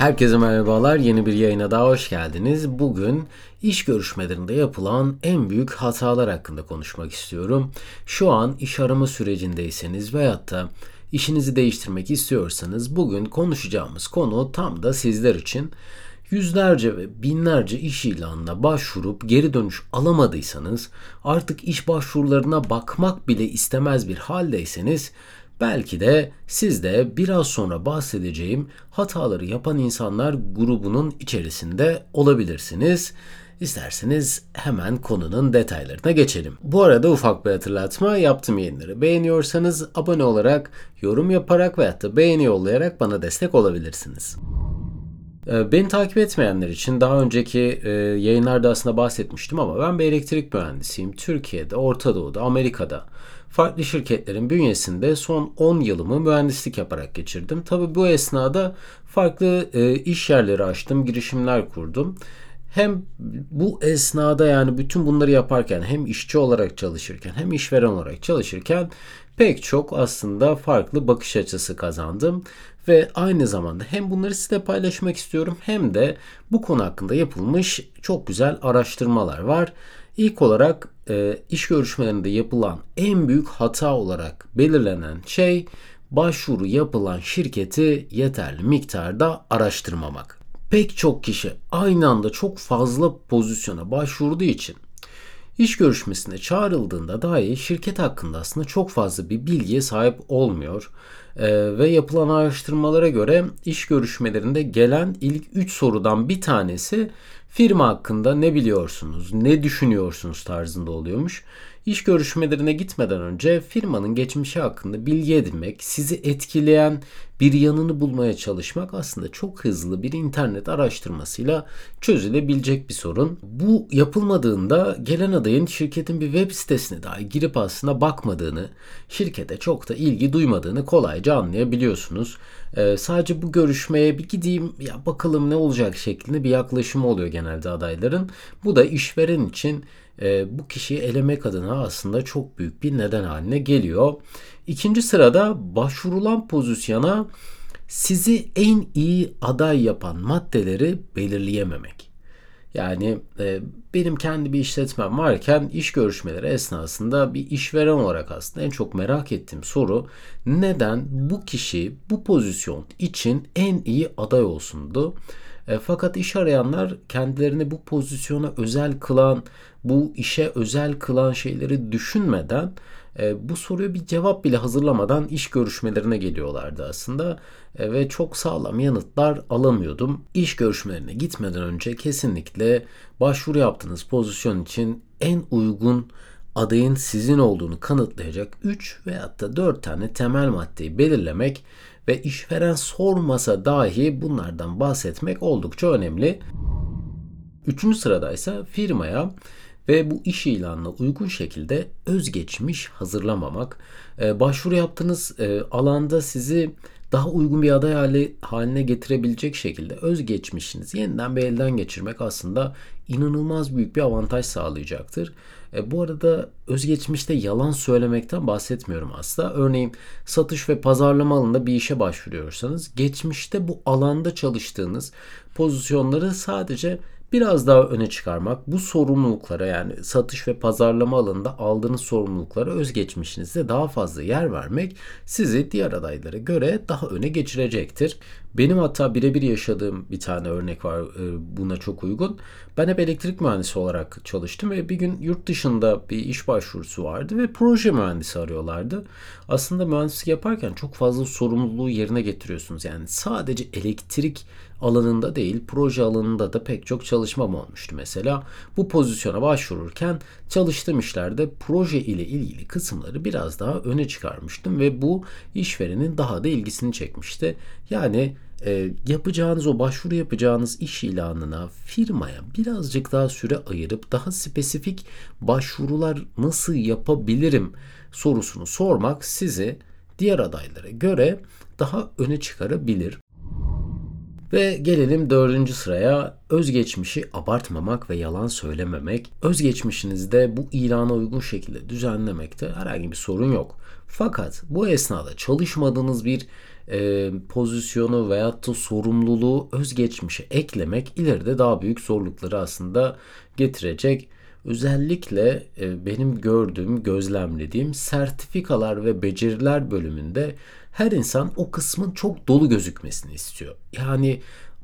Herkese merhabalar. Yeni bir yayına daha hoş geldiniz. Bugün iş görüşmelerinde yapılan en büyük hatalar hakkında konuşmak istiyorum. Şu an iş arama sürecindeyseniz veyahut da işinizi değiştirmek istiyorsanız bugün konuşacağımız konu tam da sizler için. Yüzlerce ve binlerce iş ilanına başvurup geri dönüş alamadıysanız, artık iş başvurularına bakmak bile istemez bir haldeyseniz Belki de siz de biraz sonra bahsedeceğim hataları yapan insanlar grubunun içerisinde olabilirsiniz. İsterseniz hemen konunun detaylarına geçelim. Bu arada ufak bir hatırlatma yaptığım yayınları beğeniyorsanız abone olarak, yorum yaparak veya da beğeni yollayarak bana destek olabilirsiniz. Ee, beni takip etmeyenler için daha önceki e, yayınlarda aslında bahsetmiştim ama ben bir elektrik mühendisiyim. Türkiye'de, Orta Doğu'da, Amerika'da farklı şirketlerin bünyesinde son 10 yılımı mühendislik yaparak geçirdim. Tabi bu esnada farklı e, iş yerleri açtım, girişimler kurdum. Hem bu esnada yani bütün bunları yaparken hem işçi olarak çalışırken hem işveren olarak çalışırken pek çok aslında farklı bakış açısı kazandım ve aynı zamanda hem bunları size paylaşmak istiyorum hem de bu konu hakkında yapılmış çok güzel araştırmalar var. İlk olarak e, iş görüşmelerinde yapılan en büyük hata olarak belirlenen şey başvuru yapılan şirketi yeterli miktarda araştırmamak. Pek çok kişi aynı anda çok fazla pozisyona başvurduğu için iş görüşmesine çağrıldığında dahi şirket hakkında aslında çok fazla bir bilgiye sahip olmuyor. Ee, ve yapılan araştırmalara göre iş görüşmelerinde gelen ilk 3 sorudan bir tanesi firma hakkında ne biliyorsunuz, ne düşünüyorsunuz tarzında oluyormuş. İş görüşmelerine gitmeden önce firmanın geçmişi hakkında bilgi edinmek, sizi etkileyen bir yanını bulmaya çalışmak aslında çok hızlı bir internet araştırmasıyla çözülebilecek bir sorun. Bu yapılmadığında gelen adayın şirketin bir web sitesine dahi girip aslında bakmadığını, şirkete çok da ilgi duymadığını kolayca anlayabiliyorsunuz. Ee, sadece bu görüşmeye bir gideyim ya bakalım ne olacak şeklinde bir yaklaşım oluyor genelde adayların. Bu da işveren için e, bu kişiyi elemek adına aslında çok büyük bir neden haline geliyor. İkinci sırada başvurulan pozisyona sizi en iyi aday yapan maddeleri belirleyememek. Yani e, benim kendi bir işletmem varken iş görüşmeleri esnasında bir işveren olarak aslında en çok merak ettiğim soru neden bu kişi bu pozisyon için en iyi aday olsundu? E, fakat iş arayanlar kendilerini bu pozisyona özel kılan, bu işe özel kılan şeyleri düşünmeden e, bu soruya bir cevap bile hazırlamadan iş görüşmelerine geliyorlardı aslında e, ve çok sağlam yanıtlar alamıyordum. İş görüşmelerine gitmeden önce kesinlikle başvuru yaptığınız pozisyon için en uygun adayın sizin olduğunu kanıtlayacak 3 veyahut da 4 tane temel maddeyi belirlemek ve işveren sormasa dahi bunlardan bahsetmek oldukça önemli. Üçüncü sırada ise firmaya ve bu iş ilanına uygun şekilde özgeçmiş hazırlamamak. Ee, başvuru yaptığınız e, alanda sizi daha uygun bir aday hali, haline getirebilecek şekilde özgeçmişinizi yeniden bir elden geçirmek aslında inanılmaz büyük bir avantaj sağlayacaktır. E, bu arada özgeçmişte yalan söylemekten bahsetmiyorum aslında. Örneğin satış ve pazarlama alanında bir işe başvuruyorsanız geçmişte bu alanda çalıştığınız pozisyonları sadece biraz daha öne çıkarmak, bu sorumluluklara yani satış ve pazarlama alanında aldığınız sorumluluklara özgeçmişinizde daha fazla yer vermek sizi diğer adaylara göre daha öne geçirecektir. Benim hatta birebir yaşadığım bir tane örnek var e, buna çok uygun. Ben hep elektrik mühendisi olarak çalıştım ve bir gün yurt dışında bir iş başvurusu vardı ve proje mühendisi arıyorlardı. Aslında mühendislik yaparken çok fazla sorumluluğu yerine getiriyorsunuz. Yani sadece elektrik alanında değil proje alanında da pek çok çalışmam olmuştu mesela. Bu pozisyona başvururken çalıştığım işlerde proje ile ilgili kısımları biraz daha öne çıkarmıştım ve bu işverenin daha da ilgisini çekmişti. Yani e, yapacağınız o başvuru yapacağınız iş ilanına firmaya birazcık daha süre ayırıp daha spesifik başvurular nasıl yapabilirim sorusunu sormak sizi diğer adaylara göre daha öne çıkarabilir. Ve gelelim dördüncü sıraya özgeçmişi abartmamak ve yalan söylememek. Özgeçmişinizde bu ilana uygun şekilde düzenlemekte herhangi bir sorun yok. Fakat bu esnada çalışmadığınız bir e, pozisyonu veyahut da sorumluluğu özgeçmişe eklemek ileride daha büyük zorlukları aslında getirecek. Özellikle e, benim gördüğüm, gözlemlediğim sertifikalar ve beceriler bölümünde her insan o kısmın çok dolu gözükmesini istiyor. Yani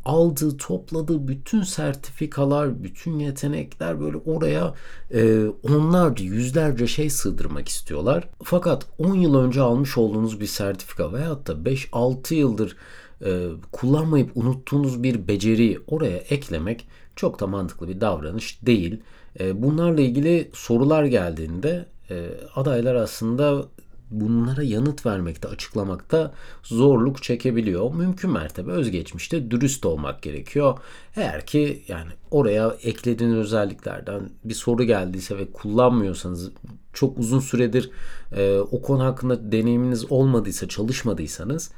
aldığı, topladığı bütün sertifikalar, bütün yetenekler böyle oraya e, onlarca, yüzlerce şey sığdırmak istiyorlar. Fakat 10 yıl önce almış olduğunuz bir sertifika veyahut da 5-6 yıldır e, kullanmayıp unuttuğunuz bir beceriyi oraya eklemek çok da mantıklı bir davranış değil. E, bunlarla ilgili sorular geldiğinde e, adaylar aslında bunlara yanıt vermekte, açıklamakta zorluk çekebiliyor. Mümkün mertebe özgeçmişte dürüst olmak gerekiyor. Eğer ki yani oraya eklediğiniz özelliklerden bir soru geldiyse ve kullanmıyorsanız çok uzun süredir e, o konu hakkında deneyiminiz olmadıysa, çalışmadıysanız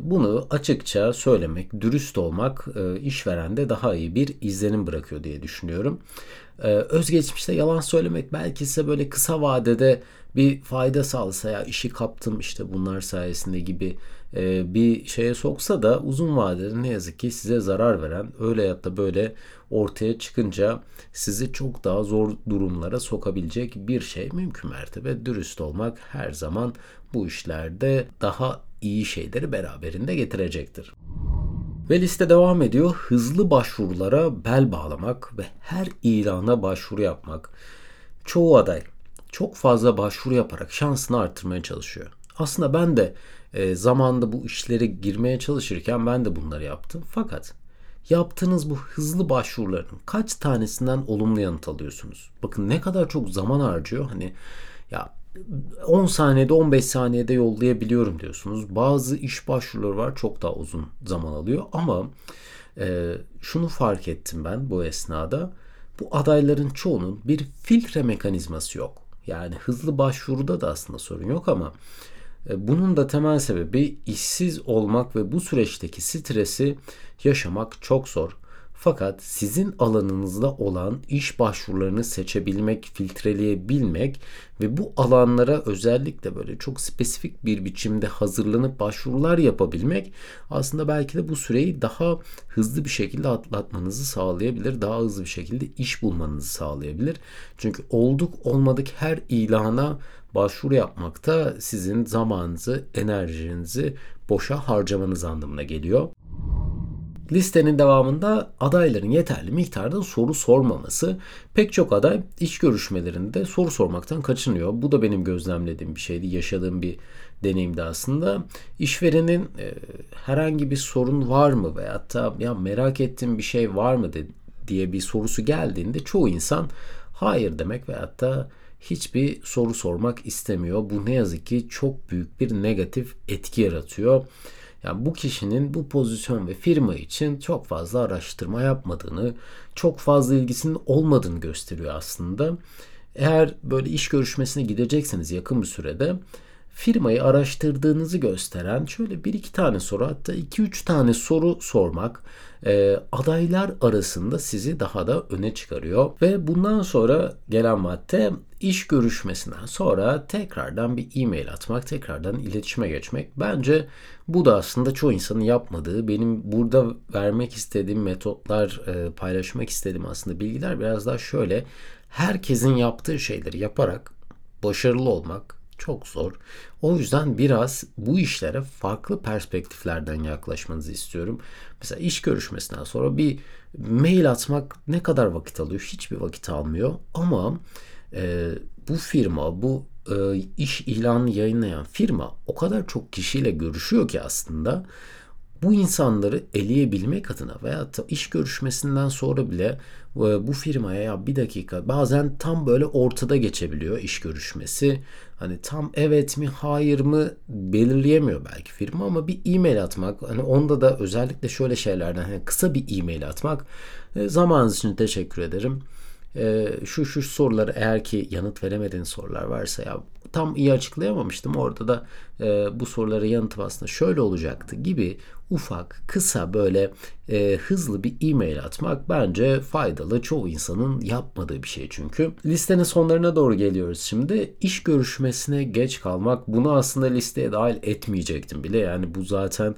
bunu açıkça söylemek, dürüst olmak e, işverende daha iyi bir izlenim bırakıyor diye düşünüyorum. E, özgeçmişte yalan söylemek belki size böyle kısa vadede bir fayda sağlasa ya işi kaptım işte bunlar sayesinde gibi bir şeye soksa da uzun vadede ne yazık ki size zarar veren öyle ya da böyle ortaya çıkınca sizi çok daha zor durumlara sokabilecek bir şey mümkün mertebe dürüst olmak her zaman bu işlerde daha iyi şeyleri beraberinde getirecektir. Ve liste devam ediyor. Hızlı başvurulara bel bağlamak ve her ilana başvuru yapmak. Çoğu aday çok fazla başvuru yaparak şansını arttırmaya çalışıyor. Aslında ben de e, zamanda bu işlere girmeye çalışırken ben de bunları yaptım. Fakat yaptığınız bu hızlı başvuruların kaç tanesinden olumlu yanıt alıyorsunuz? Bakın ne kadar çok zaman harcıyor. Hani ya 10 saniyede 15 saniyede yollayabiliyorum diyorsunuz. Bazı iş başvuruları var çok daha uzun zaman alıyor ama e, şunu fark ettim ben bu esnada. Bu adayların çoğunun bir filtre mekanizması yok. Yani hızlı başvuruda da aslında sorun yok ama e, bunun da temel sebebi işsiz olmak ve bu süreçteki stresi yaşamak çok zor. Fakat sizin alanınızda olan iş başvurularını seçebilmek, filtreleyebilmek ve bu alanlara özellikle böyle çok spesifik bir biçimde hazırlanıp başvurular yapabilmek aslında belki de bu süreyi daha hızlı bir şekilde atlatmanızı sağlayabilir. Daha hızlı bir şekilde iş bulmanızı sağlayabilir. Çünkü olduk olmadık her ilana başvuru yapmakta sizin zamanınızı, enerjinizi boşa harcamanız anlamına geliyor. Listenin devamında adayların yeterli miktarda soru sormaması. Pek çok aday iş görüşmelerinde soru sormaktan kaçınıyor. Bu da benim gözlemlediğim bir şeydi, yaşadığım bir deneyimdi aslında. İşverenin e, herhangi bir sorun var mı veyahut da ya merak ettiğim bir şey var mı de, diye bir sorusu geldiğinde çoğu insan hayır demek veyahut da hiçbir soru sormak istemiyor. Bu ne yazık ki çok büyük bir negatif etki yaratıyor. Yani bu kişinin bu pozisyon ve firma için çok fazla araştırma yapmadığını, çok fazla ilgisinin olmadığını gösteriyor aslında. Eğer böyle iş görüşmesine gidecekseniz yakın bir sürede firmayı araştırdığınızı gösteren şöyle bir iki tane soru hatta iki üç tane soru sormak e, adaylar arasında sizi daha da öne çıkarıyor. Ve bundan sonra gelen madde iş görüşmesinden sonra tekrardan bir e-mail atmak, tekrardan iletişime geçmek. Bence bu da aslında çoğu insanın yapmadığı, benim burada vermek istediğim metotlar, e, paylaşmak istediğim aslında bilgiler biraz daha şöyle. Herkesin yaptığı şeyleri yaparak başarılı olmak çok zor. O yüzden biraz bu işlere farklı perspektiflerden yaklaşmanızı istiyorum. Mesela iş görüşmesinden sonra bir mail atmak ne kadar vakit alıyor? Hiçbir vakit almıyor. Ama e, bu firma, bu e, iş ilanı yayınlayan firma o kadar çok kişiyle görüşüyor ki aslında bu insanları eleyebilmek adına veya iş görüşmesinden sonra bile e, bu firmaya ya bir dakika bazen tam böyle ortada geçebiliyor iş görüşmesi. Hani tam evet mi hayır mı belirleyemiyor belki firma ama bir e-mail atmak hani onda da özellikle şöyle şeylerden hani kısa bir e-mail atmak e, zamanınız için teşekkür ederim e, şu şu soruları eğer ki yanıt veremediğin sorular varsa ya tam iyi açıklayamamıştım. Orada da e, bu sorulara yanıtım aslında şöyle olacaktı gibi ufak, kısa böyle e, hızlı bir e-mail atmak bence faydalı. Çoğu insanın yapmadığı bir şey çünkü. Listenin sonlarına doğru geliyoruz şimdi. İş görüşmesine geç kalmak bunu aslında listeye dahil etmeyecektim bile. Yani bu zaten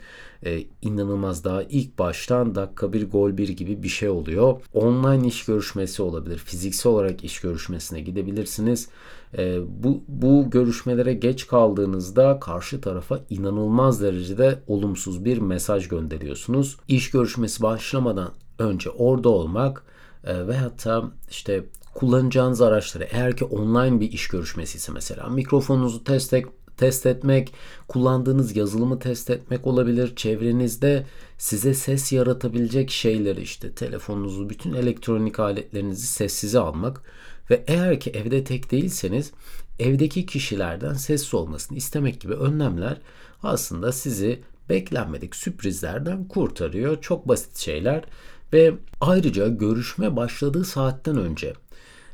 e, inanılmaz daha ilk baştan dakika bir gol bir gibi bir şey oluyor. Online iş görüşmesi olabilir. Fiziksel olarak iş görüşmesine gidebilirsiniz. E, bu, bu görüşmelere geç kaldığınızda karşı tarafa inanılmaz derecede olumsuz bir mesaj gönderiyorsunuz. İş görüşmesi başlamadan önce orada olmak e, ve hatta işte kullanacağınız araçları eğer ki online bir iş görüşmesi ise mesela mikrofonunuzu test test etmek, kullandığınız yazılımı test etmek olabilir. Çevrenizde size ses yaratabilecek şeyleri işte telefonunuzu, bütün elektronik aletlerinizi sessize almak ve eğer ki evde tek değilseniz evdeki kişilerden sessiz olmasını istemek gibi önlemler aslında sizi beklenmedik sürprizlerden kurtarıyor. Çok basit şeyler ve ayrıca görüşme başladığı saatten önce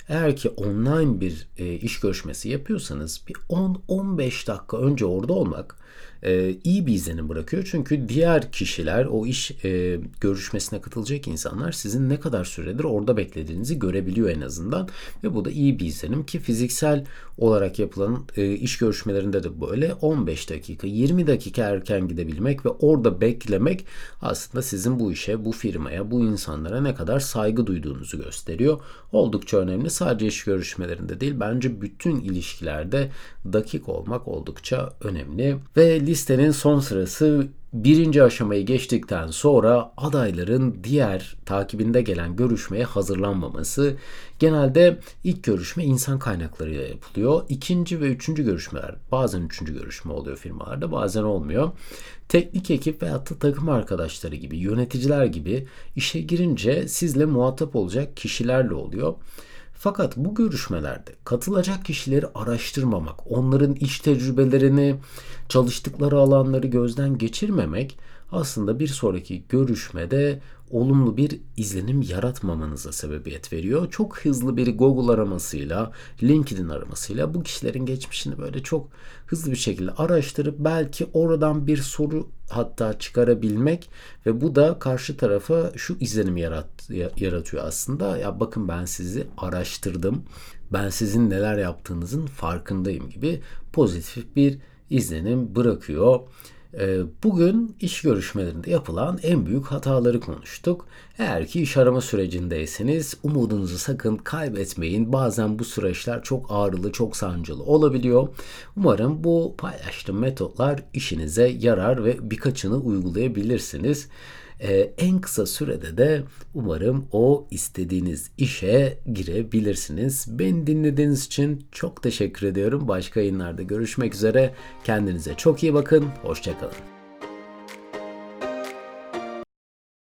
eğer ki online bir e, iş görüşmesi yapıyorsanız bir 10-15 dakika önce orada olmak e, iyi bir izlenim bırakıyor. Çünkü diğer kişiler o iş e, görüşmesine katılacak insanlar sizin ne kadar süredir orada beklediğinizi görebiliyor en azından. Ve bu da iyi bir izlenim ki fiziksel olarak yapılan e, iş görüşmelerinde de böyle 15 dakika 20 dakika erken gidebilmek ve orada beklemek aslında sizin bu işe, bu firmaya, bu insanlara ne kadar saygı duyduğunuzu gösteriyor. Oldukça önemli. Sadece iş görüşmelerinde değil bence bütün ilişkilerde dakik olmak oldukça önemli. Ve listenin son sırası birinci aşamayı geçtikten sonra adayların diğer takibinde gelen görüşmeye hazırlanmaması. Genelde ilk görüşme insan kaynakları ile yapılıyor. İkinci ve üçüncü görüşmeler bazen üçüncü görüşme oluyor firmalarda bazen olmuyor. Teknik ekip veya da takım arkadaşları gibi yöneticiler gibi işe girince sizle muhatap olacak kişilerle oluyor. Fakat bu görüşmelerde katılacak kişileri araştırmamak, onların iş tecrübelerini, çalıştıkları alanları gözden geçirmemek aslında bir sonraki görüşmede olumlu bir izlenim yaratmamanıza sebebiyet veriyor. Çok hızlı bir Google aramasıyla, LinkedIn aramasıyla bu kişilerin geçmişini böyle çok hızlı bir şekilde araştırıp belki oradan bir soru hatta çıkarabilmek ve bu da karşı tarafa şu izlenimi yarat, yaratıyor aslında. Ya bakın ben sizi araştırdım. Ben sizin neler yaptığınızın farkındayım gibi pozitif bir izlenim bırakıyor. Ee, bugün iş görüşmelerinde yapılan en büyük hataları konuştuk. Eğer ki iş arama sürecindeyseniz umudunuzu sakın kaybetmeyin. Bazen bu süreçler çok ağrılı, çok sancılı olabiliyor. Umarım bu paylaştığım metotlar işinize yarar ve birkaçını uygulayabilirsiniz. Ee, en kısa sürede de umarım o istediğiniz işe girebilirsiniz. Beni dinlediğiniz için çok teşekkür ediyorum. Başka yayınlarda görüşmek üzere. Kendinize çok iyi bakın. Hoşçakalın.